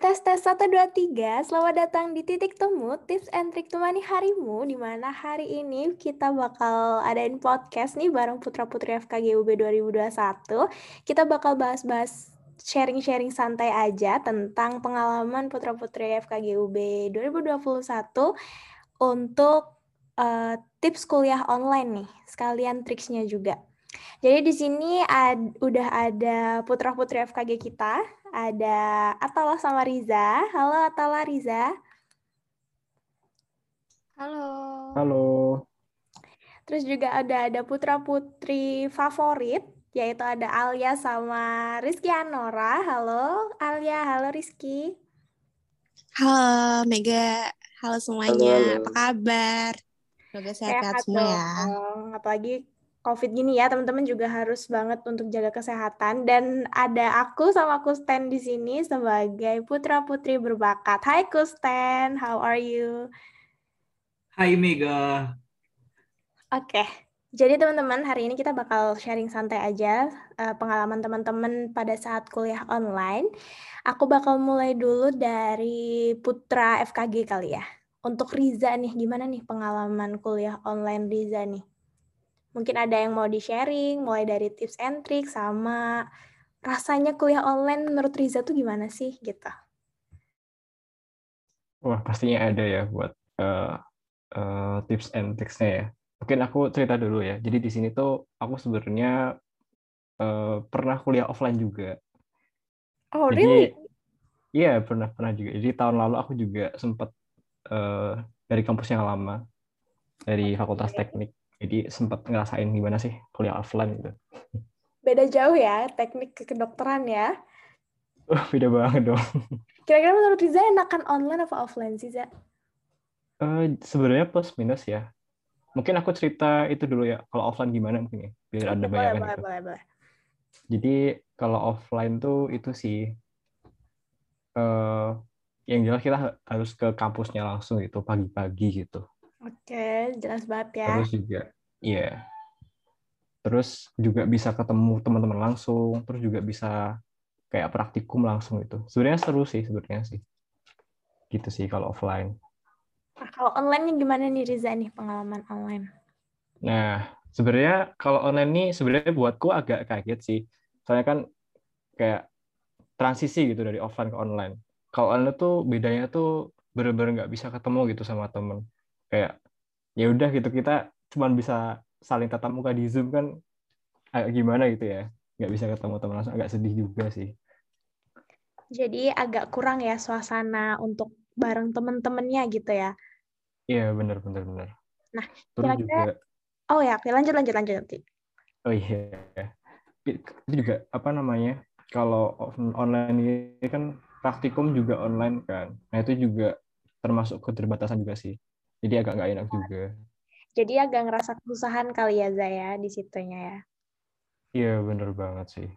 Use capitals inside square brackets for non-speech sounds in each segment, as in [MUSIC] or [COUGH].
Tes tes 1 2 3. Selamat datang di Titik Temu Tips and Trik Temani Harimu di mana hari ini kita bakal adain podcast nih bareng Putra Putri FKG UB 2021. Kita bakal bahas-bahas sharing-sharing santai aja tentang pengalaman Putra Putri FKG UB 2021 untuk uh, tips kuliah online nih, sekalian triksnya juga. Jadi di sini ad, udah ada putra putri FKG kita, ada Atala sama Riza. Halo Atala Riza. Halo. Halo. Terus juga ada ada putra putri favorit, yaitu ada Alia sama Rizky Anora. Halo Alia, halo Rizky. Halo Mega, halo semuanya. Halo, halo. Apa kabar? Semoga sehat-sehat semua ya. Apalagi COVID gini ya, teman-teman juga harus banget untuk jaga kesehatan. Dan ada aku sama Kusten di sini sebagai putra-putri berbakat. Hai Kusten, how are you? Hai Mega. Oke, jadi teman-teman hari ini kita bakal sharing santai aja uh, pengalaman teman-teman pada saat kuliah online. Aku bakal mulai dulu dari putra FKG kali ya. Untuk Riza nih, gimana nih pengalaman kuliah online Riza nih? Mungkin ada yang mau di-sharing, mulai dari tips and trick sama rasanya kuliah online menurut Riza tuh gimana sih gitu? Wah, pastinya ada ya buat uh, uh, tips and tricksnya ya. Mungkin aku cerita dulu ya. Jadi di sini tuh aku sebenarnya uh, pernah kuliah offline juga. Oh, Jadi, really? Iya, pernah pernah juga. Jadi tahun lalu aku juga sempat uh, dari kampus yang lama dari Fakultas Teknik. Jadi sempat ngerasain gimana sih kuliah offline gitu. Beda jauh ya teknik kedokteran ya. Oh, beda banget dong. [LAUGHS] Kira-kira menurut Riza enakan online apa offline sih, Za? Uh, sebenarnya plus minus ya. Mungkin aku cerita itu dulu ya. Kalau offline gimana mungkin ya, biar ada bayangan. Boleh, gitu. boleh, boleh. Jadi kalau offline tuh itu sih uh, yang jelas kita harus ke kampusnya langsung gitu pagi-pagi gitu. Oke, jelas banget ya. Terus juga, iya. Yeah. Terus juga bisa ketemu teman-teman langsung, terus juga bisa kayak praktikum langsung itu. Sebenarnya seru sih sebenarnya sih. Gitu sih kalau offline. Nah, kalau online gimana nih Riza nih pengalaman online? Nah, sebenarnya kalau online nih sebenarnya buatku agak kaget sih. Soalnya kan kayak transisi gitu dari offline ke online. Kalau online tuh bedanya tuh bener-bener nggak bisa ketemu gitu sama temen kayak ya udah gitu kita cuma bisa saling tatap muka di zoom kan agak gimana gitu ya. Nggak bisa ketemu teman langsung agak sedih juga sih. Jadi agak kurang ya suasana untuk bareng temen-temennya gitu ya? Iya benar benar benar nah terus juga oh ya oke lanjut lanjut lanjut nanti. Oh iya. Itu juga apa namanya kalau online ini kan praktikum juga online kan. Nah itu juga termasuk keterbatasan juga sih. Jadi agak nggak enak juga. Jadi agak ngerasa kesusahan kali ya Zaya di situnya ya. Iya bener banget sih.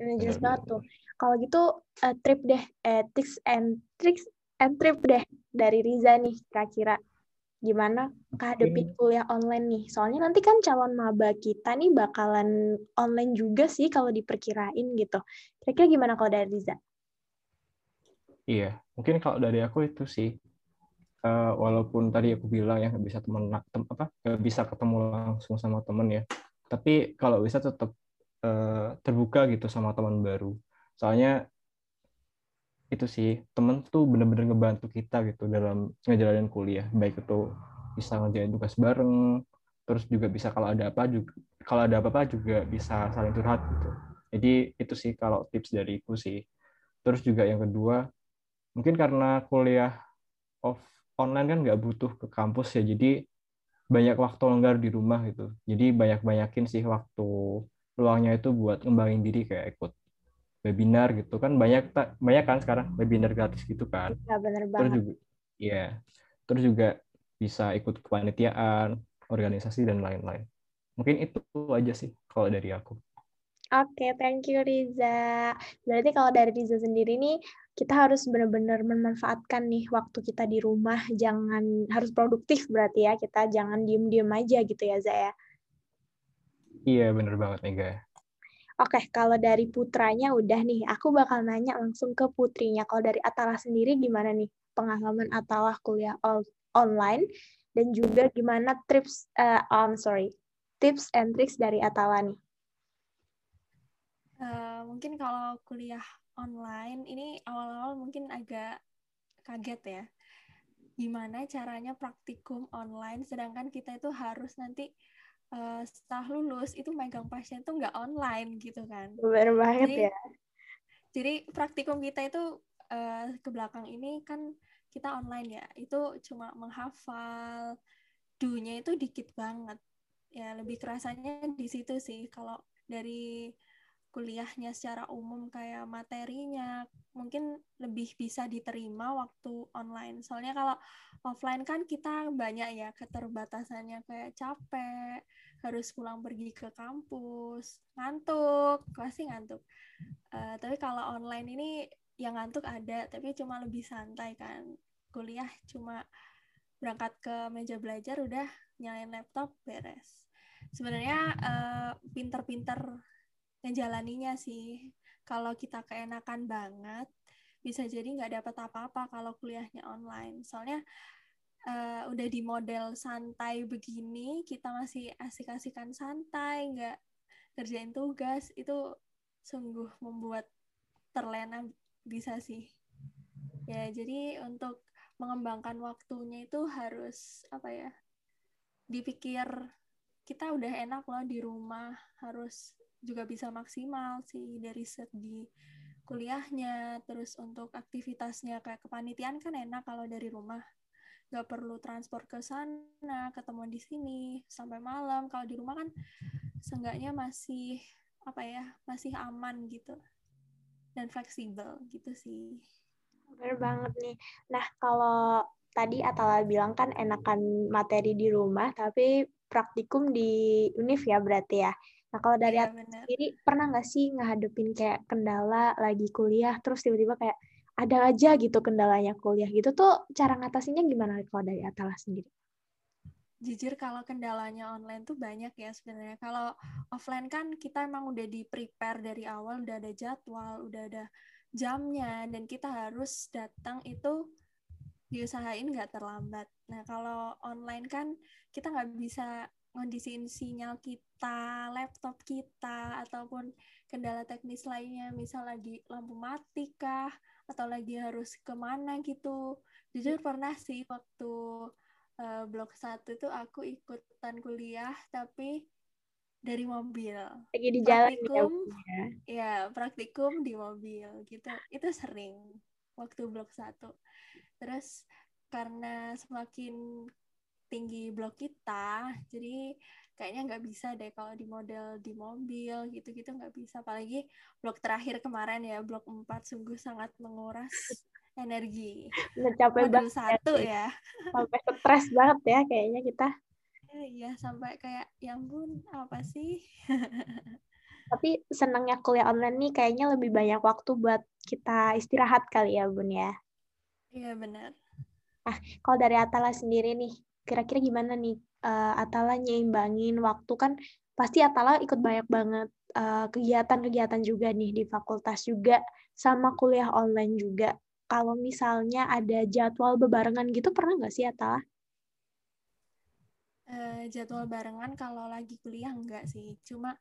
Ini jelas banget tuh. Kalau gitu uh, trip deh, eh, tips and tricks and trip deh dari Riza nih kira-kira gimana kehadapin kuliah online nih. Soalnya nanti kan calon maba kita nih bakalan online juga sih kalau diperkirain gitu. Kira-kira gimana kalau dari Riza? Iya, mungkin kalau dari aku itu sih uh, walaupun tadi aku bilang ya nggak bisa temen tem, apa nggak bisa ketemu langsung sama temen ya. Tapi kalau bisa tetap uh, terbuka gitu sama teman baru. Soalnya itu sih temen tuh bener-bener ngebantu kita gitu dalam ngejalanin kuliah. Baik itu bisa ngerjain tugas bareng terus juga bisa kalau ada apa juga kalau ada apa-apa juga bisa saling curhat gitu. Jadi itu sih kalau tips dariku sih. Terus juga yang kedua mungkin karena kuliah off online kan nggak butuh ke kampus ya jadi banyak waktu longgar di rumah gitu. Jadi banyak banyakin sih waktu luangnya itu buat ngembangin diri kayak ikut webinar gitu. Kan banyak tak banyak kan sekarang webinar gratis gitu kan. Ya, bener banget. terus juga ya terus juga bisa ikut kepanitiaan organisasi dan lain-lain. Mungkin itu aja sih kalau dari aku Oke, okay, thank you Riza. Berarti kalau dari Riza sendiri nih, kita harus benar-benar memanfaatkan nih waktu kita di rumah, jangan harus produktif berarti ya, kita jangan diem-diem aja gitu ya Zaya. Iya, bener banget Mega. Oke, kalau dari putranya udah nih, aku bakal nanya langsung ke putrinya. Kalau dari Atala sendiri gimana nih pengalaman Atala kuliah online dan juga gimana tips, uh, um, sorry, tips and tricks dari Atala nih? Uh, mungkin kalau kuliah online ini awal-awal mungkin agak kaget ya. Gimana caranya praktikum online sedangkan kita itu harus nanti uh, setelah lulus itu megang pasien tuh nggak online gitu kan. Benar banget jadi, ya. jadi praktikum kita itu uh, ke belakang ini kan kita online ya. Itu cuma menghafal dunya itu dikit banget. Ya lebih kerasanya di situ sih. Kalau dari kuliahnya secara umum kayak materinya mungkin lebih bisa diterima waktu online. Soalnya kalau offline kan kita banyak ya keterbatasannya kayak capek, harus pulang pergi ke kampus, ngantuk, pasti ngantuk. Uh, tapi kalau online ini yang ngantuk ada, tapi cuma lebih santai kan. Kuliah cuma berangkat ke meja belajar udah nyalain laptop beres. Sebenarnya uh, pinter-pinter ngejalaninya sih. Kalau kita keenakan banget, bisa jadi nggak dapat apa-apa kalau kuliahnya online. Soalnya uh, udah di model santai begini, kita masih asik-asikan santai, nggak kerjain tugas, itu sungguh membuat terlena bisa sih. Ya, jadi untuk mengembangkan waktunya itu harus apa ya? Dipikir kita udah enak loh di rumah, harus juga bisa maksimal sih dari segi kuliahnya. Terus untuk aktivitasnya kayak kepanitiaan kan enak kalau dari rumah. Nggak perlu transport ke sana ketemuan di sini sampai malam. Kalau di rumah kan seenggaknya masih apa ya masih aman gitu dan fleksibel gitu sih. Benar banget nih. Nah kalau tadi Atala bilang kan enakan materi di rumah tapi praktikum di univ ya berarti ya Nah, kalau dari ya, sendiri pernah nggak sih ngehadepin kayak kendala lagi kuliah terus tiba-tiba kayak ada aja gitu kendalanya kuliah gitu tuh cara ngatasinnya gimana kalau dari Atala sendiri? Jujur kalau kendalanya online tuh banyak ya sebenarnya. Kalau offline kan kita emang udah di prepare dari awal, udah ada jadwal, udah ada jamnya dan kita harus datang itu diusahain nggak terlambat. Nah kalau online kan kita nggak bisa ngondisiin sinyal kita, laptop kita, ataupun kendala teknis lainnya, misal lagi lampu mati kah, atau lagi harus ke mana gitu. Jujur pernah sih waktu uh, blok satu tuh aku ikutan kuliah, tapi dari mobil. Lagi di jalan praktikum, ya, ya praktikum di mobil gitu. Itu sering waktu blok satu. Terus karena semakin tinggi blok kita jadi kayaknya nggak bisa deh kalau di model di mobil gitu-gitu nggak bisa. Apalagi blok terakhir kemarin ya blok 4 sungguh sangat menguras energi. Udah capek banget satu ya. Sampai stres banget ya kayaknya kita. Iya sampai kayak yang bun apa sih? [LAUGHS] Tapi senangnya kuliah online nih kayaknya lebih banyak waktu buat kita istirahat kali ya bun ya. Iya benar. Ah kalau dari Atala sendiri nih kira-kira gimana nih uh, Atala nyimbangin waktu kan pasti Atala ikut banyak banget eh, kegiatan-kegiatan juga nih di fakultas juga sama kuliah online juga. Kalau misalnya ada jadwal bebarengan gitu pernah nggak sih Atala? Uh, jadwal barengan kalau lagi kuliah enggak sih. Cuma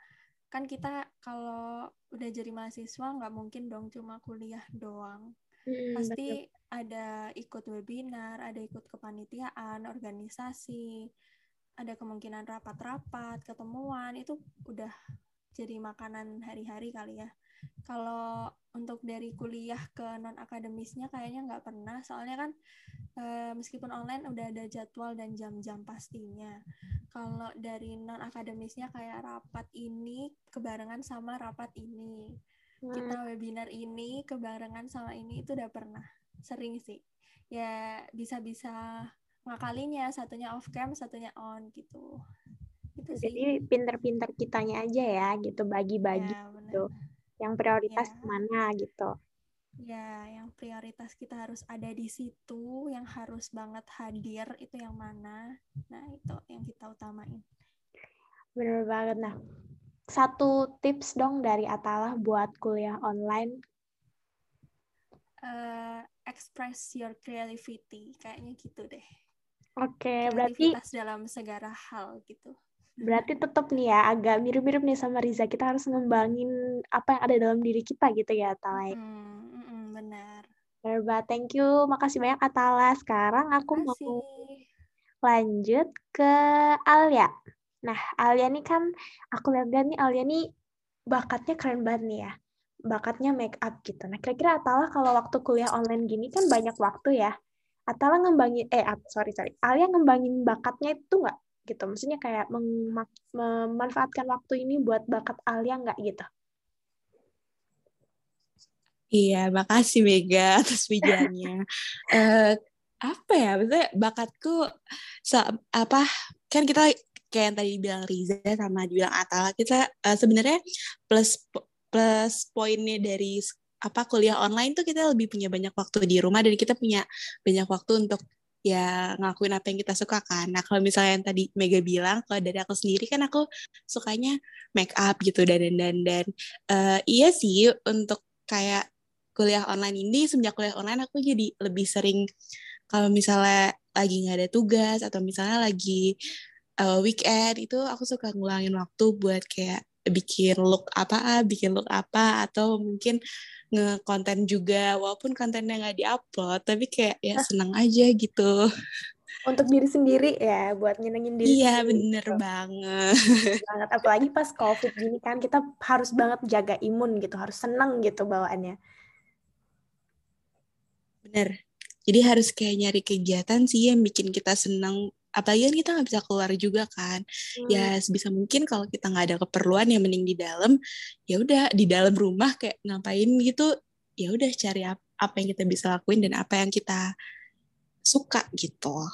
kan kita kalau udah jadi mahasiswa nggak mungkin dong cuma kuliah doang. Hmm, Pasti betul. ada ikut webinar, ada ikut kepanitiaan, organisasi, ada kemungkinan rapat-rapat, ketemuan, itu udah jadi makanan hari-hari kali ya. Kalau untuk dari kuliah ke non akademisnya kayaknya nggak pernah, soalnya kan e, meskipun online udah ada jadwal dan jam-jam pastinya. Kalau dari non akademisnya kayak rapat ini kebarengan sama rapat ini kita hmm. webinar ini kebarengan sama ini itu udah pernah. Sering sih. Ya bisa-bisa ngakalinya. Satunya off cam satunya on gitu. Itu sih. jadi pinter-pinter kitanya aja ya gitu. Bagi-bagi ya, gitu. Yang prioritas ya. mana gitu. Ya yang prioritas kita harus ada di situ yang harus banget hadir itu yang mana. Nah itu yang kita utamain. Benar banget. Nah satu tips dong dari Atalah buat kuliah online. Uh, express your creativity, kayaknya gitu deh. Oke, okay, berarti dalam segala hal gitu. Berarti tetap nih ya agak mirip-mirip nih sama Riza. Kita harus ngembangin apa yang ada dalam diri kita gitu ya, Atala. Mm, mm, benar. Benar Thank you. Makasih banyak Atala. Sekarang aku Makasih. mau lanjut ke Alia. Nah, Alia nih kan aku lihat-lihat nih Alia nih bakatnya keren banget nih ya. Bakatnya make up gitu. Nah, kira-kira Atala kalau waktu kuliah online gini kan banyak waktu ya. Atala ngembangin eh sorry sorry. Alia ngembangin bakatnya itu nggak gitu maksudnya kayak memanfaatkan waktu ini buat bakat Alia nggak gitu Iya, makasih Mega [LAUGHS] atas pujiannya. uh, [LAUGHS] apa ya, maksudnya bakatku apa kan kita kayak yang tadi bilang Riza sama dibilang Atala, kita uh, sebenarnya plus plus poinnya dari apa kuliah online tuh kita lebih punya banyak waktu di rumah dan kita punya banyak waktu untuk ya ngelakuin apa yang kita suka kan. Nah kalau misalnya yang tadi Mega bilang, kalau dari aku sendiri kan aku sukanya make up gitu dan dan dan uh, iya sih untuk kayak kuliah online ini semenjak kuliah online aku jadi lebih sering kalau misalnya lagi nggak ada tugas atau misalnya lagi uh, weekend itu aku suka ngulangin waktu buat kayak bikin look apa, bikin look apa atau mungkin ngekonten juga walaupun kontennya nggak diupload tapi kayak ya senang aja gitu. Untuk diri sendiri ya buat nyenengin diri iya sendiri, bener gitu. banget. Banget apalagi pas covid gini kan kita harus banget jaga imun gitu harus seneng gitu bawaannya. Bener. Jadi harus kayak nyari kegiatan sih yang bikin kita seneng apalagi kan kita nggak bisa keluar juga kan hmm. ya sebisa mungkin kalau kita nggak ada keperluan yang mending di dalam ya udah di dalam rumah kayak ngapain gitu ya udah cari apa yang kita bisa lakuin dan apa yang kita suka gitu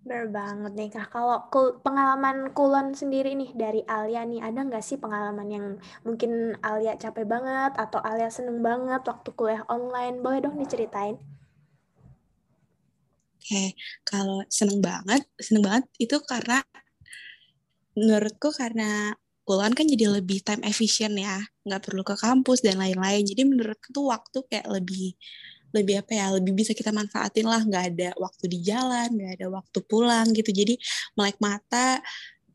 Bener banget nih kak. Kalau pengalaman kulon sendiri nih dari Alia nih, ada nggak sih pengalaman yang mungkin Alia capek banget atau Alia seneng banget waktu kuliah online? Boleh dong diceritain? Oke, kalau seneng banget, seneng banget itu karena menurutku karena kuliah kan jadi lebih time efficient ya, nggak perlu ke kampus dan lain-lain. Jadi menurutku tuh waktu kayak lebih lebih apa ya, lebih bisa kita manfaatin lah, nggak ada waktu di jalan, nggak ada waktu pulang gitu. Jadi melek mata,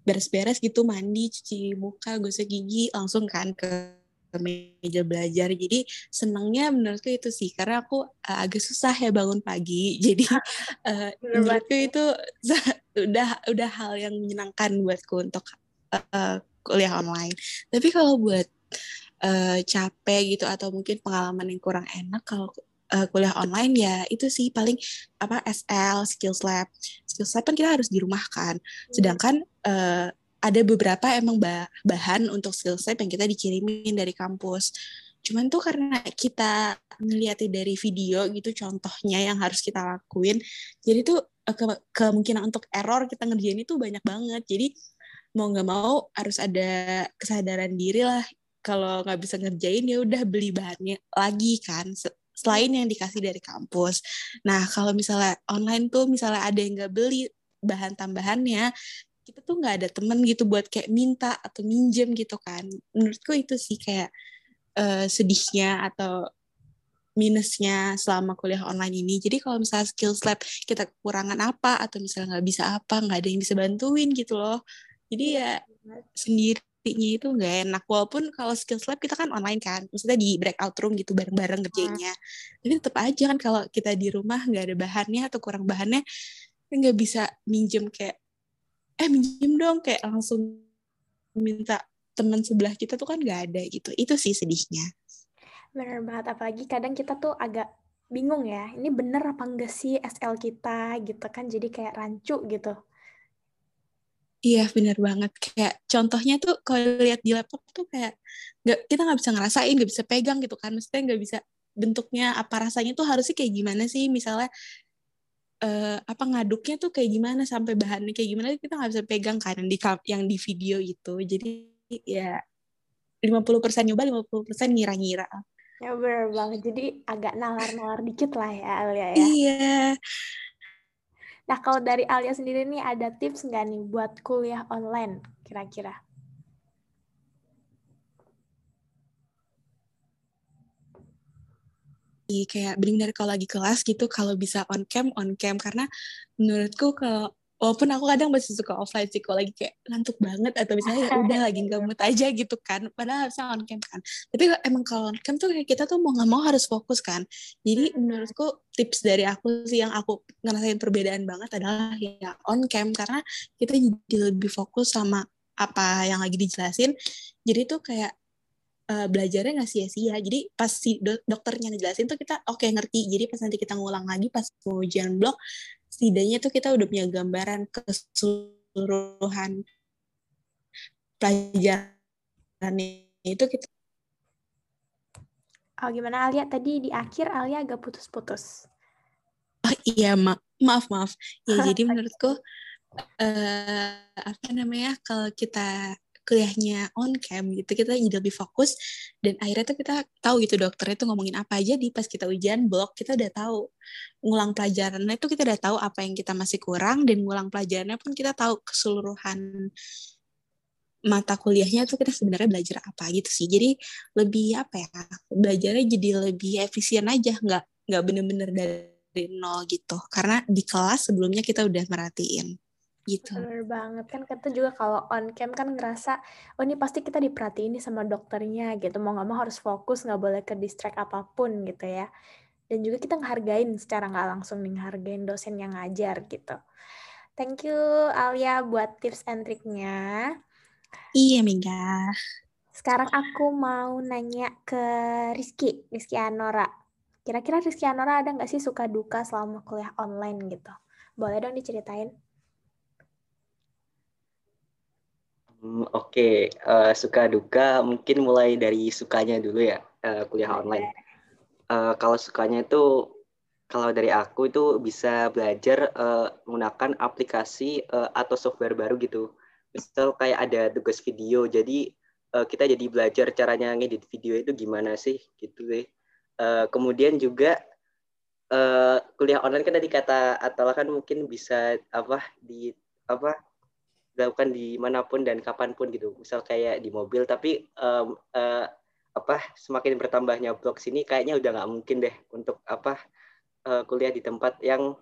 beres-beres gitu, mandi, cuci muka, gosok gigi, langsung kan ke meja belajar. Jadi senangnya menurutku itu sih karena aku uh, agak susah ya bangun pagi. [LAUGHS] Jadi uh, menurutku itu [LAUGHS] udah udah hal yang menyenangkan buatku untuk uh, kuliah online. Tapi kalau buat uh, capek gitu atau mungkin pengalaman yang kurang enak kalau uh, kuliah online ya itu sih paling apa SL skills lab skills lab kan kita harus di rumah kan hmm. sedangkan uh, ada beberapa emang bahan untuk skill set yang kita dikirimin dari kampus. Cuman tuh karena kita ngeliatnya dari video gitu contohnya yang harus kita lakuin, jadi tuh eh, ke kemungkinan untuk error kita ngerjain itu banyak banget. Jadi mau nggak mau harus ada kesadaran diri lah kalau nggak bisa ngerjain ya udah beli bahannya lagi kan selain yang dikasih dari kampus. Nah kalau misalnya online tuh misalnya ada yang nggak beli bahan tambahannya kita tuh nggak ada temen gitu buat kayak minta atau minjem gitu kan. Menurutku itu sih kayak uh, sedihnya atau minusnya selama kuliah online ini. Jadi kalau misalnya skills lab kita kekurangan apa atau misalnya nggak bisa apa nggak ada yang bisa bantuin gitu loh. Jadi ya sendirinya itu nggak enak. Walaupun kalau skills lab kita kan online kan maksudnya di breakout room gitu bareng-bareng kerjanya. Hmm. tapi tetap aja kan kalau kita di rumah nggak ada bahannya atau kurang bahannya nggak bisa minjem kayak eh minjem dong kayak langsung minta teman sebelah kita tuh kan gak ada gitu. Itu sih sedihnya. Bener banget apalagi kadang kita tuh agak bingung ya ini bener apa enggak sih SL kita gitu kan jadi kayak rancu gitu. Iya bener banget. Kayak contohnya tuh kalau lihat di laptop tuh kayak nggak kita nggak bisa ngerasain nggak bisa pegang gitu kan. Maksudnya nggak bisa bentuknya apa rasanya tuh harusnya kayak gimana sih? Misalnya uh, apa ngaduknya tuh kayak gimana sampai bahannya kayak gimana kita nggak bisa pegang kan yang di yang di video itu. Jadi ya 50% nyoba 50% ngira-ngira. Ya bener banget. Jadi agak nalar-nalar dikit lah ya Alia ya. Iya. Nah kalau dari Alia sendiri nih ada tips nggak nih buat kuliah online kira-kira kayak benar-benar kalau lagi kelas gitu kalau bisa on cam on cam. Karena menurutku kalau walaupun aku kadang masih suka offline sih kalau lagi kayak ngantuk banget atau misalnya ya udah lagi [LAUGHS] nggak mood aja gitu kan. Padahal harusnya on cam kan. Tapi emang kalau on cam tuh kayak kita tuh mau nggak mau harus fokus kan. Jadi menurutku tips dari aku sih yang aku ngerasain perbedaan banget adalah ya on cam. Karena kita jadi lebih fokus sama apa yang lagi dijelasin. Jadi tuh kayak uh, belajarnya nggak sia-sia. Jadi pas si do dokternya ngejelasin tuh kita oke okay, ngerti. Jadi pas nanti kita ngulang lagi pas mau ujian blok, setidaknya tuh kita udah punya gambaran keseluruhan pelajaran itu kita Oh, gimana Alia? Tadi di akhir Alia agak putus-putus. Oh iya, ma maaf maaf. Ya [LAUGHS] jadi menurutku uh, apa namanya kalau kita kuliahnya on cam gitu kita jadi lebih fokus dan akhirnya tuh kita tahu gitu dokternya tuh ngomongin apa aja di pas kita ujian blok kita udah tahu ngulang pelajarannya itu kita udah tahu apa yang kita masih kurang dan ngulang pelajarannya pun kita tahu keseluruhan mata kuliahnya tuh kita sebenarnya belajar apa gitu sih. Jadi lebih apa ya belajarnya jadi lebih efisien aja nggak nggak bener-bener dari nol gitu. Karena di kelas sebelumnya kita udah merhatiin gitu. Bener banget kan kita juga kalau on cam kan ngerasa oh ini pasti kita diperhatiin nih sama dokternya gitu mau nggak mau harus fokus nggak boleh ke distract apa pun gitu ya dan juga kita ngehargain secara nggak langsung nih ngehargain dosen yang ngajar gitu. Thank you Alia buat tips and triknya. Iya Mega. Sekarang aku mau nanya ke Rizky, Rizky Anora. Kira-kira Rizky Anora ada nggak sih suka duka selama kuliah online gitu? Boleh dong diceritain? Hmm, Oke, uh, suka duka mungkin mulai dari sukanya dulu ya uh, kuliah online. Uh, kalau sukanya itu kalau dari aku itu bisa belajar uh, menggunakan aplikasi uh, atau software baru gitu. Misal kayak ada tugas video, jadi uh, kita jadi belajar caranya ngedit video itu gimana sih gitu deh. Uh, kemudian juga uh, kuliah online kan tadi kata Atala kan mungkin bisa apa di apa dilakukan di mana pun dan kapan pun gitu. Misal kayak di mobil, tapi um, uh, apa semakin bertambahnya blok sini kayaknya udah nggak mungkin deh untuk apa uh, kuliah di tempat yang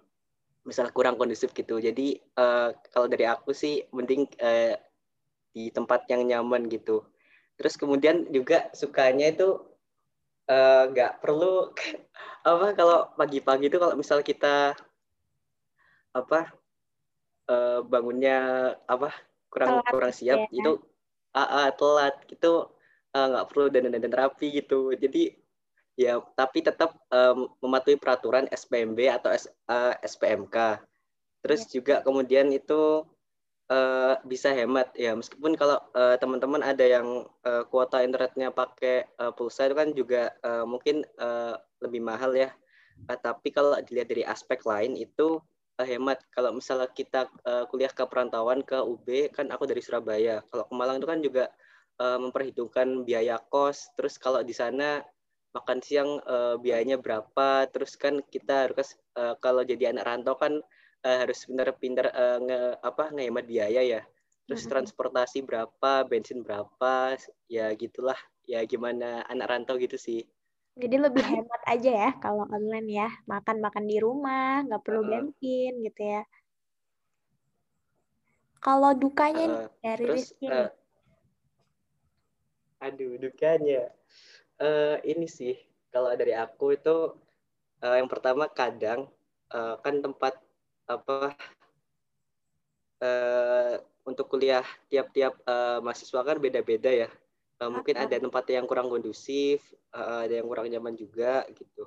misal kurang kondusif gitu. Jadi uh, kalau dari aku sih mending uh, di tempat yang nyaman gitu. Terus kemudian juga sukanya itu nggak uh, perlu [LAUGHS] apa kalau pagi-pagi itu kalau misal kita apa uh, bangunnya apa kurang telat kurang siap ya. itu uh, uh, telat gitu nggak uh, perlu dan dan terapi gitu. Jadi ya tapi tetap um, mematuhi peraturan SPMB atau S, uh, SPMK terus ya. juga kemudian itu uh, bisa hemat. Ya meskipun kalau uh, teman-teman ada yang uh, kuota internetnya pakai uh, pulsa itu kan juga uh, mungkin uh, lebih mahal ya. Uh, tapi kalau dilihat dari aspek lain itu uh, hemat. Kalau misalnya kita uh, kuliah ke perantauan ke UB, kan aku dari Surabaya. Kalau ke Malang itu kan juga uh, memperhitungkan biaya kos. Terus kalau di sana makan siang uh, biayanya berapa. Terus kan kita harus uh, kalau jadi anak rantau kan uh, harus pintar-pintar uh, nge apa ngehemat biaya ya. Terus mm -hmm. transportasi berapa, bensin berapa, ya gitulah. Ya gimana anak rantau gitu sih. Jadi lebih hemat aja ya kalau online ya. Makan-makan di rumah, nggak perlu bensin gitu ya. Kalau dukanya uh, nih dari terus, Rizky uh, Aduh, dukanya. Uh, ini sih, kalau dari aku itu uh, yang pertama kadang uh, kan tempat apa uh, untuk kuliah tiap-tiap uh, mahasiswa kan beda-beda ya uh, mungkin ada tempat yang kurang kondusif uh, ada yang kurang nyaman juga gitu.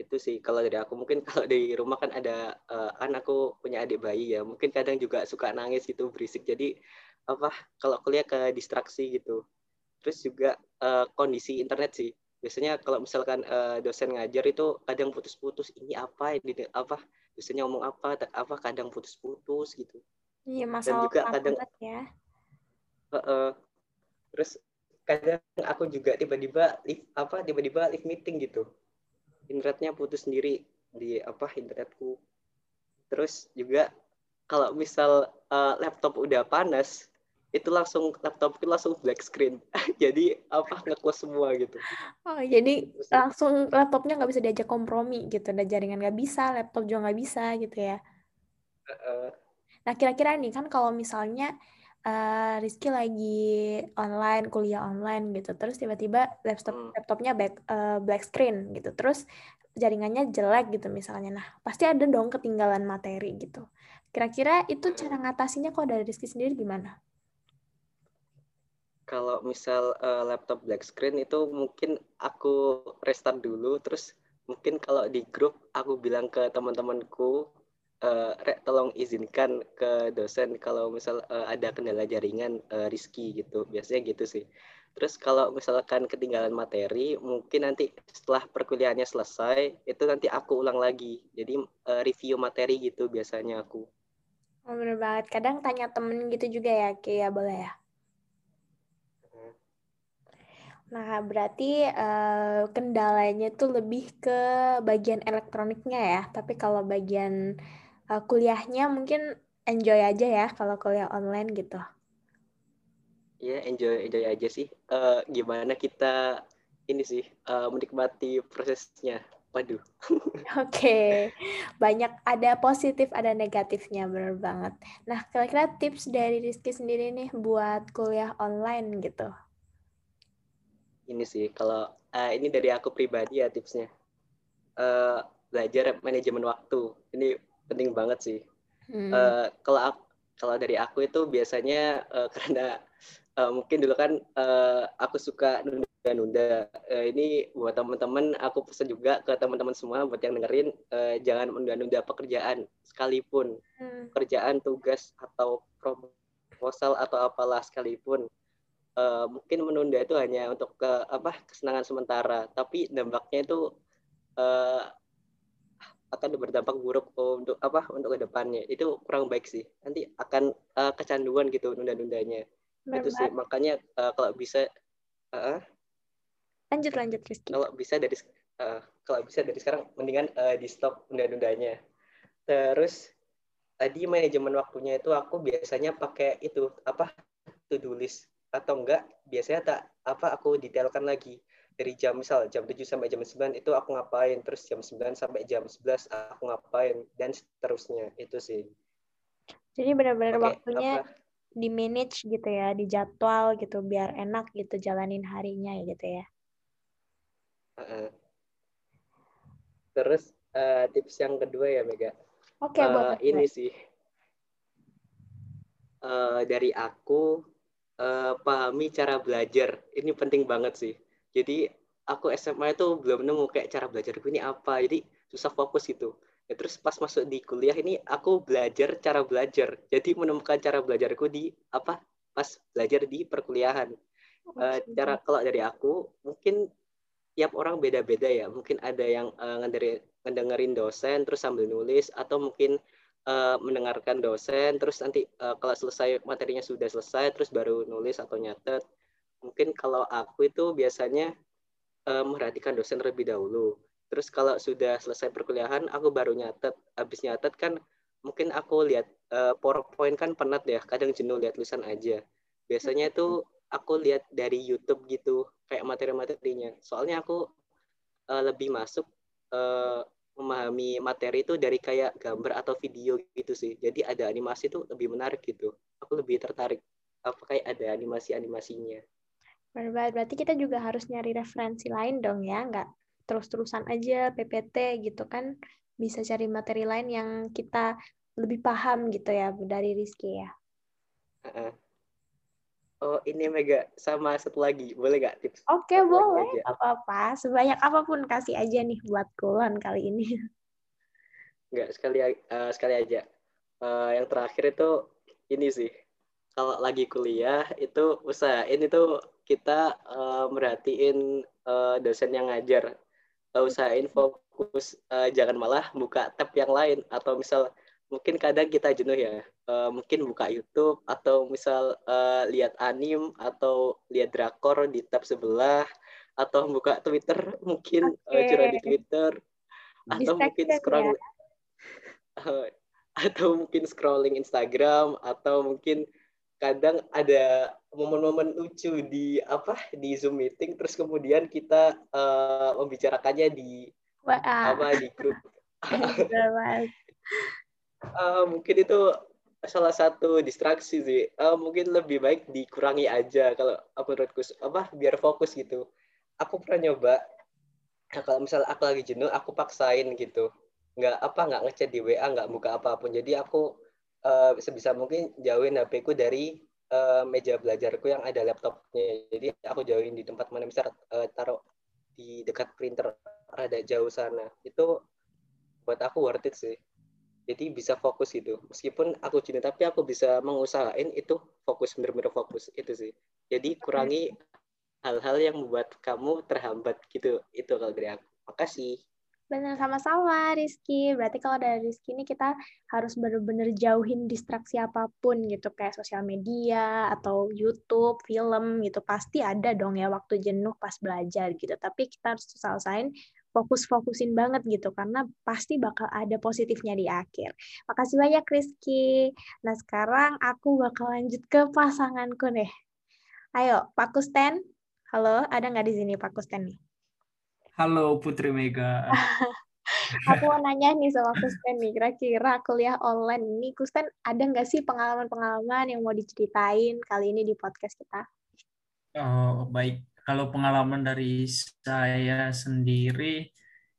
Itu sih kalau dari aku. Mungkin [LAUGHS] kalau di rumah kan ada uh, kan aku punya adik bayi ya. Mungkin kadang juga suka nangis gitu berisik. Jadi apa kalau kuliah ke distraksi gitu. Terus juga uh, kondisi internet sih. Biasanya kalau misalkan uh, dosen ngajar itu kadang putus-putus ini apa? Ini apa? Dosennya ngomong apa? Apa? Kadang putus-putus gitu. Iya masalah dan juga kadang ya. Uh, uh, terus kadang aku juga tiba-tiba live apa tiba-tiba live meeting gitu internetnya putus sendiri di apa internetku terus juga kalau misal uh, laptop udah panas itu langsung laptopku langsung black screen [LAUGHS] jadi apa nge-close semua gitu Oh, jadi langsung laptopnya nggak bisa diajak kompromi gitu. Ada jaringan nggak bisa, laptop juga nggak bisa gitu ya. Heeh. Nah, kira-kira nih kan kalau misalnya eh, Rizky lagi online, kuliah online gitu, terus tiba-tiba laptop Hmm. laptopnya back, eh, black screen gitu, terus jaringannya jelek gitu misalnya. Nah, pasti ada dong ketinggalan materi gitu. Kira-kira itu cara ngatasinnya kalau dari Rizky sendiri gimana? kalau misal eh, laptop black screen itu mungkin aku restart dulu terus mungkin kalau di grup aku bilang ke teman-temanku eh, Rek tolong izinkan ke dosen kalau misal eh, ada kendala jaringan eh, Rizky gitu biasanya gitu sih terus kalau misalkan ketinggalan materi mungkin nanti setelah perkuliahannya selesai itu nanti aku ulang lagi jadi eh, review materi gitu biasanya aku Oh, bener banget. Kadang tanya temen gitu juga ya, kayak boleh ya? Nah, berarti eh, kendalanya tuh lebih ke bagian elektroniknya ya. Tapi kalau bagian eh, kuliahnya mungkin enjoy aja ya kalau kuliah online gitu. Ya, enjoy enjoy aja sih. Eh, gimana kita ini sih eh, menikmati prosesnya. Waduh. [LAUGHS] Oke, banyak ada positif, ada negatifnya, bener banget. Nah, kira-kira tips dari Rizky sendiri nih buat kuliah online gitu. Ini sih kalau eh, ini dari aku pribadi ya tipsnya. Eh, belajar manajemen waktu. Ini penting banget sih. Hmm. Eh, kalau kalau dari aku itu biasanya eh, [LAUGHS] karena eh, mungkin dulu kan eh, aku suka nunda-nunda. Eh, ini buat teman-teman aku pesan juga ke teman-teman semua buat yang dengerin eh, jangan menunda-nunda pekerjaan sekalipun Hmm. pekerjaan, tugas atau proposal atau apalah sekalipun. Eh, mungkin menunda itu hanya untuk ke apa kesenangan sementara, tapi dampaknya itu eh, akan berdampak buruk untuk apa untuk ke depannya. Itu kurang baik sih. Nanti akan eh, kecanduan gitu nunda-nundanya. Itu sih makanya eh, kalau bisa eh, Lanjut, lanjut Rizky. kalau bisa dari eh, kalau bisa dari sekarang mendingan eh, di stop nunda-nundanya. Terus tadi manajemen waktunya itu aku biasanya pakai itu apa to do list atau enggak biasanya tak apa aku detailkan lagi dari jam misal jam 7 sampai jam 9 itu aku ngapain. Terus jam 9 sampai jam 11 aku ngapain. Dan seterusnya itu sih. Jadi benar-benar Oke, waktunya apa? di manage gitu ya, dijadwal gitu biar enak gitu jalanin harinya ya gitu ya. Heeh. terus eh, tips yang kedua ya Mega? Oke, Eh, boleh. ini sih. Eh, dari aku eh, pahami cara belajar. Ini penting banget sih jadi aku SMA itu belum nemu kayak cara belajarku ini apa jadi susah fokus gitu ya, terus pas masuk di kuliah ini aku belajar cara belajar jadi menemukan cara belajarku di apa pas belajar di perkuliahan Eh, Oke. cara kalau dari aku mungkin tiap orang beda-beda ya. Mungkin ada yang eh, ngederi- ngedengerin dosen terus sambil nulis atau mungkin eh, mendengarkan dosen terus nanti eh, kalau selesai materinya sudah selesai terus baru nulis atau nyatet. Mungkin kalau aku itu biasanya eh, merhatikan dosen terlebih dahulu. Terus kalau sudah selesai perkuliahan aku baru nyatet. Habis nyatet kan mungkin aku lihat eh, PowerPoint kan penat ya, kadang jenuh lihat tulisan aja. Biasanya itu aku lihat dari YouTube gitu kayak materi-materinya. Soalnya aku eh, lebih masuk eh, memahami materi itu dari kayak gambar atau video gitu sih. Jadi ada animasi itu lebih menarik gitu. Aku lebih tertarik apa kayak ada animasi-animasinya. Benar banget. Berarti kita juga harus nyari referensi lain dong ya, nggak terus-terusan aja PPT gitu kan. Bisa cari materi lain yang kita lebih paham gitu ya dari Rizky ya. Heeh. Oh ini Mega sama satu lagi boleh nggak tips? Oke, lagi boleh. apa-apa. Sebanyak apa pun kasih aja nih buat kulon kali ini. [LAUGHS] Nggak sekali eh, sekali aja. Eh, yang terakhir itu ini sih. Kalau lagi kuliah itu usahain itu kita eh, merhatiin eh, dosen yang ngajar. Eh, usahain fokus eh, jangan malah buka tab yang lain atau misal mungkin kadang kita jenuh ya. Eh, mungkin buka YouTube atau misal eh, lihat anim atau lihat drakor di tab sebelah atau buka Twitter mungkin eh, curhat di Oke. Twitter atau mungkin Distraction scroll ya. [LAUGHS] Eh, atau mungkin scrolling Instagram atau mungkin kadang ada momen-momen lucu di apa di Zoom meeting terus kemudian kita uh, membicarakannya di Wah. apa di grup. Uh, [LAUGHS] mungkin itu salah satu distraksi sih. Uh, mungkin lebih baik dikurangi aja kalau menurutku apa biar fokus gitu. Aku pernah nyoba kalau misal aku lagi jenuh aku paksain gitu. Nggak apa nggak ngechat di WA nggak buka apa pun. Jadi aku uh, sebisa mungkin jauhin HP ku dari uh, meja belajarku yang ada laptopnya. Jadi aku jauhin di tempat mana bisa uh, taruh di dekat printer ada jauh sana. Itu buat aku worth it sih. Jadi bisa fokus gitu. Meskipun aku jenuh tapi aku bisa mengusahain itu fokus bener-bener fokus itu sih. Jadi kurangi hal-hal yang membuat kamu terhambat gitu. Itu kalau dari aku. Makasih. Benar sama-sama Rizky. Berarti kalau dari Rizky ini kita harus benar-benar jauhin distraksi apa pun gitu kayak sosial media atau YouTube, film gitu. Pasti ada dong ya waktu jenuh pas belajar gitu. Tapi kita harus selesaiin fokus-fokusin banget gitu karena pasti bakal ada positifnya di akhir. Makasih banyak Rizky. Nah, sekarang aku bakal lanjut ke pasanganku nih. Ayo, Pak Kusten. Halo, ada nggak di sini Pak Kusten nih? Halo Putri Mega. [LAUGHS] aku mau nanya nih sama Kusten nih, kira-kira kuliah online ini Kusten ada nggak sih pengalaman-pengalaman yang mau diceritain kali ini di podcast kita? Oh baik, kalau pengalaman dari saya sendiri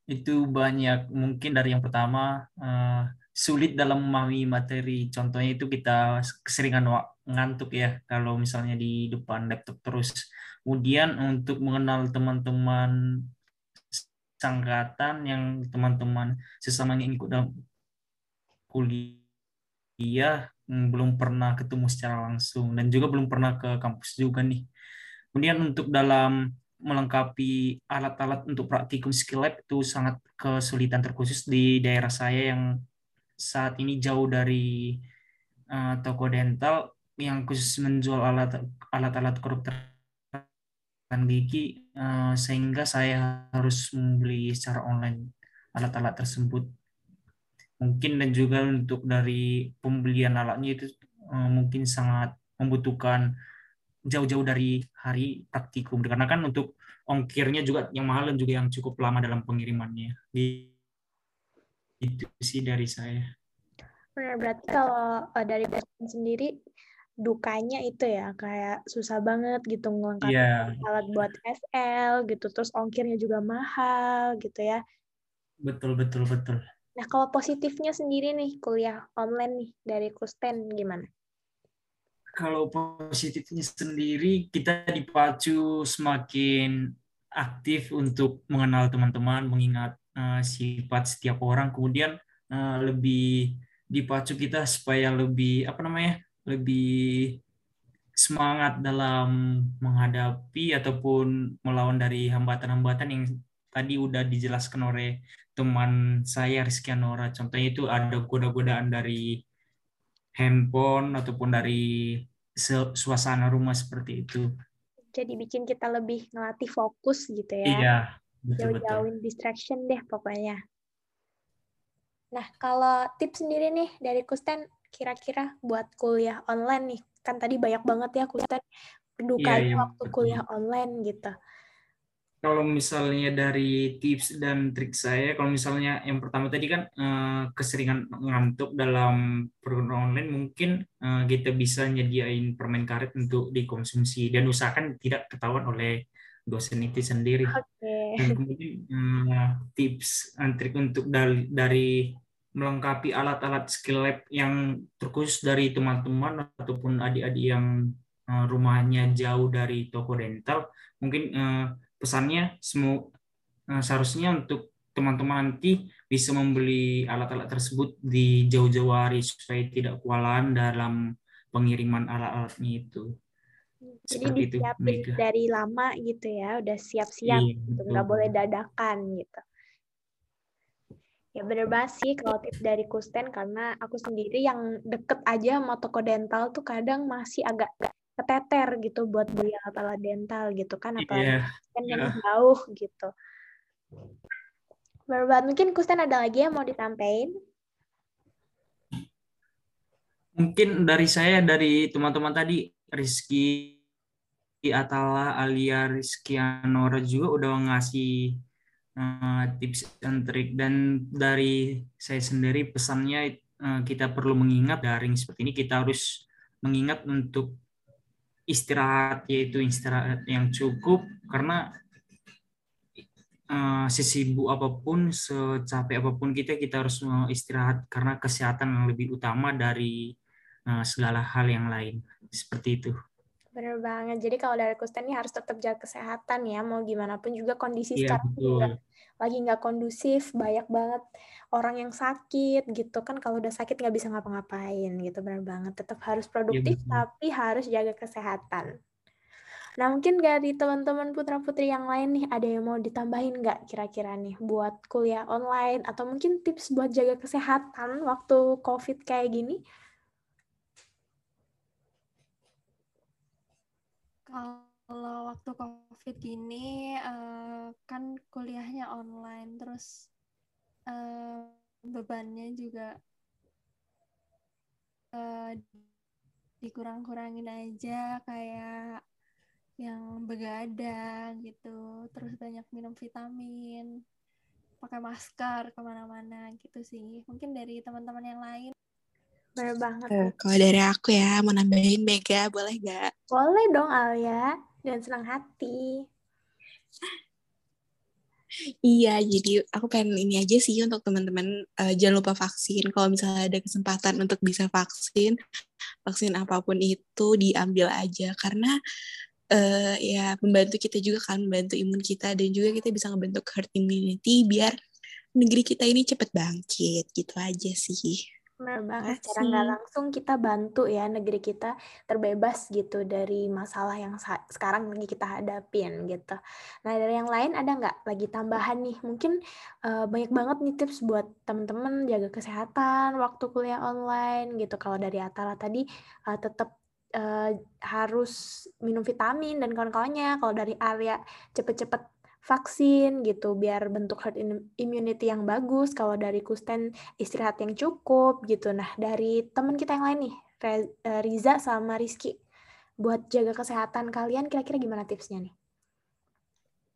itu banyak mungkin dari yang pertama uh, sulit dalam memahami materi. Contohnya itu kita keseringan ngantuk ya kalau misalnya di depan laptop terus. Kemudian untuk mengenal teman-teman sangkatan yang teman-teman sesamanya ikut dalam kuliah hmm, belum pernah ketemu secara langsung dan juga belum pernah ke kampus juga nih. Kemudian untuk dalam melengkapi alat-alat untuk praktikum skill lab itu sangat kesulitan terkhusus di daerah saya yang saat ini jauh dari uh, toko dental yang khusus menjual alat alat-alat gigi uh, sehingga saya harus membeli secara online alat-alat tersebut. Mungkin dan juga untuk dari pembelian alatnya itu uh, mungkin sangat membutuhkan jauh-jauh dari hari praktikum. Karena kan untuk ongkirnya juga yang mahal dan juga yang cukup lama dalam pengirimannya. Itu sih dari saya. Berarti kalau uh, dari sendiri dukanya itu ya kayak susah banget gitu ngelengkapin yeah. alat buat SL gitu terus ongkirnya juga mahal gitu ya. Betul betul betul. Nah kalau positifnya sendiri nih kuliah online nih dari Kusten gimana? Kalau positifnya sendiri kita dipacu semakin aktif untuk mengenal teman-teman mengingat uh, sifat setiap orang. Kemudian uh, lebih dipacu kita supaya lebih apa namanya lebih semangat dalam menghadapi ataupun melawan dari hambatan-hambatan yang tadi udah dijelaskan oleh teman saya Rizky Anora. Contohnya itu ada goda-godaan dari handphone ataupun dari suasana rumah seperti itu. Jadi bikin kita lebih ngelatih fokus gitu ya. Iya, Jauh-jauhin distraction deh pokoknya. Nah, kalau tips sendiri nih dari Kusten, kira-kira buat kuliah online nih? Kan tadi banyak banget ya kuliah dukanya iya, iya, waktu kuliah online gitu. Kalau misalnya dari tips dan trik saya, kalau misalnya yang pertama tadi kan uh, keseringan ngantuk dalam program online, mungkin uh, kita bisa nyediain permen karet untuk dikonsumsi dan usahakan tidak ketahuan oleh dosen itu sendiri. Okay. Dan kemudian uh, tips dan trik untuk dari, dari melengkapi alat-alat skill lab yang terkhusus dari teman-teman ataupun adik-adik yang uh, rumahnya jauh dari toko dental mungkin uh, pesannya semua uh, seharusnya untuk teman-teman nanti bisa membeli alat-alat tersebut di jauh-jauh hari supaya tidak kewalahan dalam pengiriman alat-alatnya itu. Jadi Seperti disiapin itu, dari lama gitu ya, udah siap-siap iya, gitu, nggak boleh dadakan gitu. Ya bener banget sih kalau tips dari Kusten karena aku sendiri yang deket aja sama toko dental tuh kadang masih agak keteter gitu buat beli alat-alat dental gitu kan apalagi yeah. kan yang yeah. jauh gitu. Bener banget. Mungkin Kusten ada lagi yang mau disampaikan? Mungkin dari saya, dari teman-teman tadi, Rizky Atala alia Rizky Anora juga udah ngasih uh, tips and trik. Dan dari saya sendiri pesannya uh, kita perlu mengingat daring seperti ini, kita harus mengingat untuk istirahat, yaitu istirahat yang cukup, karena uh, sesibuk apa pun, secapek apa pun kita, kita harus istirahat karena kesehatan yang lebih utama dari segala hal yang lain. Seperti itu. Benar banget. Jadi kalau dari Kusten ini harus tetap jaga kesehatan ya, mau gimana pun juga kondisi Iya, sekarang betul. juga lagi nggak kondusif, banyak banget orang yang sakit gitu kan. Kalau udah sakit nggak bisa ngapa-ngapain gitu, benar banget. Tetap harus Iya, produktif, betul. tapi harus jaga kesehatan. Nah mungkin dari teman-teman putra-putri yang lain nih, ada yang mau ditambahin nggak kira-kira nih buat kuliah online atau mungkin tips buat jaga kesehatan waktu COVID kayak gini? Kalau waktu COVID gini, uh, kan kuliahnya online, terus uh, bebannya juga uh, dikurang-kurangin aja, kayak yang begadang gitu, terus banyak minum vitamin, pakai masker ke mana-mana gitu sih. Mungkin dari teman-teman yang lain Bener banget. Uh, kalau dari aku ya, mau nambahin Mega, boleh gak? Boleh dong, Alia. Dan senang hati. Iya, jadi aku pengen ini aja sih untuk teman-teman, uh, jangan lupa vaksin. Kalau misalnya ada kesempatan untuk bisa vaksin, vaksin apa pun itu diambil aja. Karena uh, ya membantu kita juga kan, membantu imun kita, dan juga kita bisa ngebentuk herd immunity biar negeri kita ini cepet bangkit. Gitu aja sih. Benar banget. Secara nggak langsung kita bantu ya negeri kita terbebas gitu dari masalah yang sekarang lagi kita hadapin gitu. Nah dari yang lain ada nggak lagi tambahan nih? Mungkin uh, banyak banget nih tips buat teman-teman jaga kesehatan waktu kuliah online gitu. Kalau dari Atala tadi uh, tetap uh, harus minum vitamin dan kawan-kawannya. Kalau dari Arya cepet-cepet vaksin gitu biar bentuk herd immunity yang bagus kalau dari Kusten istirahat yang cukup gitu. Nah dari teman kita yang lain nih eh, Riza sama Rizky buat jaga kesehatan kalian kira-kira gimana tipsnya nih?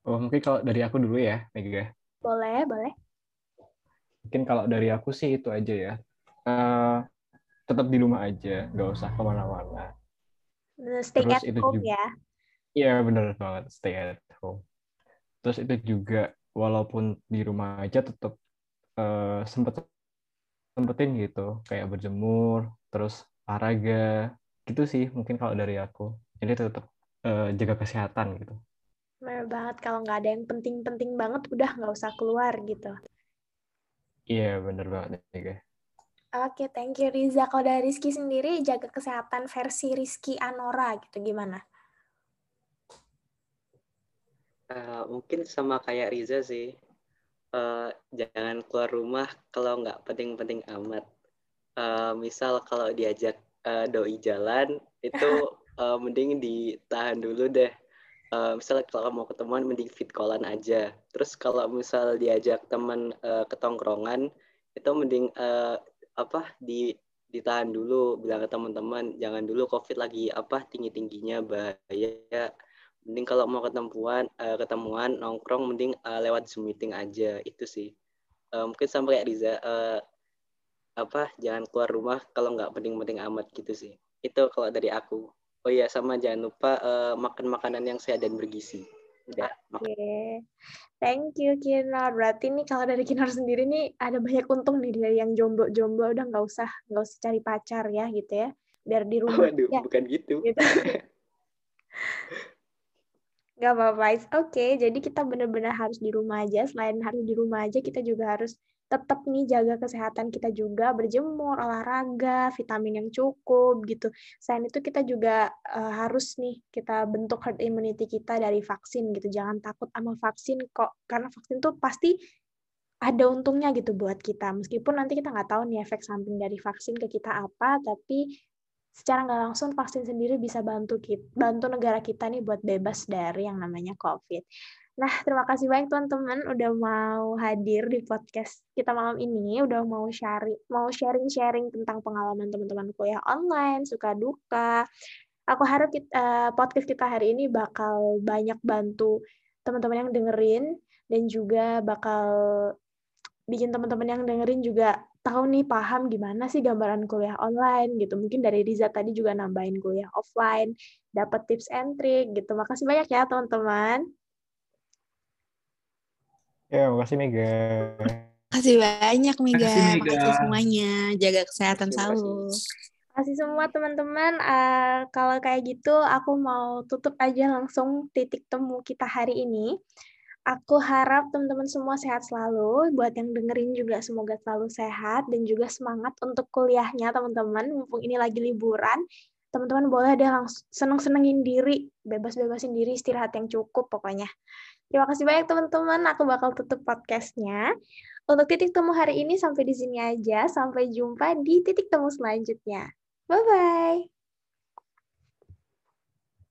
Oh mungkin kalau dari aku dulu ya Mega. Boleh boleh. Mungkin kalau dari aku sih itu aja ya. Uh, tetap di rumah aja nggak usah ke mana-mana. Stay Terus at home juga, ya. Iya bener banget stay at home terus itu juga walaupun di rumah aja tetap uh, sempet sempetin gitu. Kayak berjemur terus olahraga gitu sih mungkin kalau dari aku. Jadi tetap uh, jaga kesehatan gitu. Benar banget kalau nggak ada yang penting-penting banget udah nggak usah keluar gitu. Iya bener banget juga Oke, okay, thank you Riza. Kalau dari Rizky sendiri, jaga kesehatan versi Rizky Anora gitu, gimana? Uh, mungkin sama kayak Riza sih. Uh, jangan keluar rumah kalau nggak penting-penting amat. Uh, misal kalau diajak uh, doi jalan itu uh, [LAUGHS] mending ditahan dulu deh. Uh, misal kalau mau ketemuan mending fit callan aja. Terus kalau misal diajak teman uh, ketongkrongan itu mending uh, apa di ditahan dulu bilang ke teman-teman jangan dulu covid lagi apa tinggi tingginya bahaya mending kalau mau ketemuan uh, ketemuan nongkrong mending uh, lewat zoom meeting aja itu sih uh, mungkin sama kayak Riza uh, apa jangan keluar rumah kalau nggak penting-penting amat gitu sih itu kalau dari aku oh iya sama jangan lupa uh, makan makanan yang sehat dan bergizi udah Oke, okay. thank you Kinar. Berarti nih kalau dari Kinar sendiri nih ada banyak untung nih dari yang jomblo-jomblo udah nggak usah nggak usah cari pacar ya gitu ya, biar di rumah. Waduh, ya. bukan gitu. gitu. [LAUGHS] Gak apa-apa, oke. Okay. Jadi kita benar-benar harus di rumah aja. Selain harus di rumah aja, kita juga harus tetap nih jaga kesehatan kita juga, berjemur, olahraga, vitamin yang cukup gitu. Selain itu kita juga uh, harus nih kita bentuk herd immunity kita dari vaksin gitu. Jangan takut sama vaksin kok, karena vaksin tuh pasti ada untungnya gitu buat kita. Meskipun nanti kita nggak tahu nih efek samping dari vaksin ke kita apa, tapi secara nggak langsung vaksin sendiri bisa bantu kita, bantu negara kita nih buat bebas dari yang namanya COVID. Nah, terima kasih banyak teman-teman udah mau hadir di podcast kita malam ini, udah mau sharing, mau sharing-sharing tentang pengalaman teman-teman kuliah online, suka duka. Aku harap kita, uh, podcast kita hari ini bakal banyak bantu teman-teman yang dengerin dan juga bakal bikin teman-teman yang dengerin juga tahu nih paham gimana sih gambaran kuliah online gitu. Mungkin dari Riza tadi juga nambahin kuliah offline, dapat tips and trick gitu. Makasih banyak ya teman-teman. Ya, makasih Mega. Makasih banyak Mega. Makasih, Mega. makasih semuanya. Jaga kesehatan selalu. Makasih semua teman-teman. Uh, kalau kayak gitu, aku mau tutup aja langsung titik temu kita hari ini. Aku harap teman-teman semua sehat selalu. Buat yang dengerin juga semoga selalu sehat dan juga semangat untuk kuliahnya teman-teman. Mumpung ini lagi liburan, teman-teman boleh deh langsung seneng-senengin diri, bebas-bebasin diri, istirahat yang cukup pokoknya. Terima kasih banyak teman-teman. Aku bakal tutup podcastnya. Untuk titik temu hari ini sampai di sini aja. Sampai jumpa di titik temu selanjutnya. Bye-bye.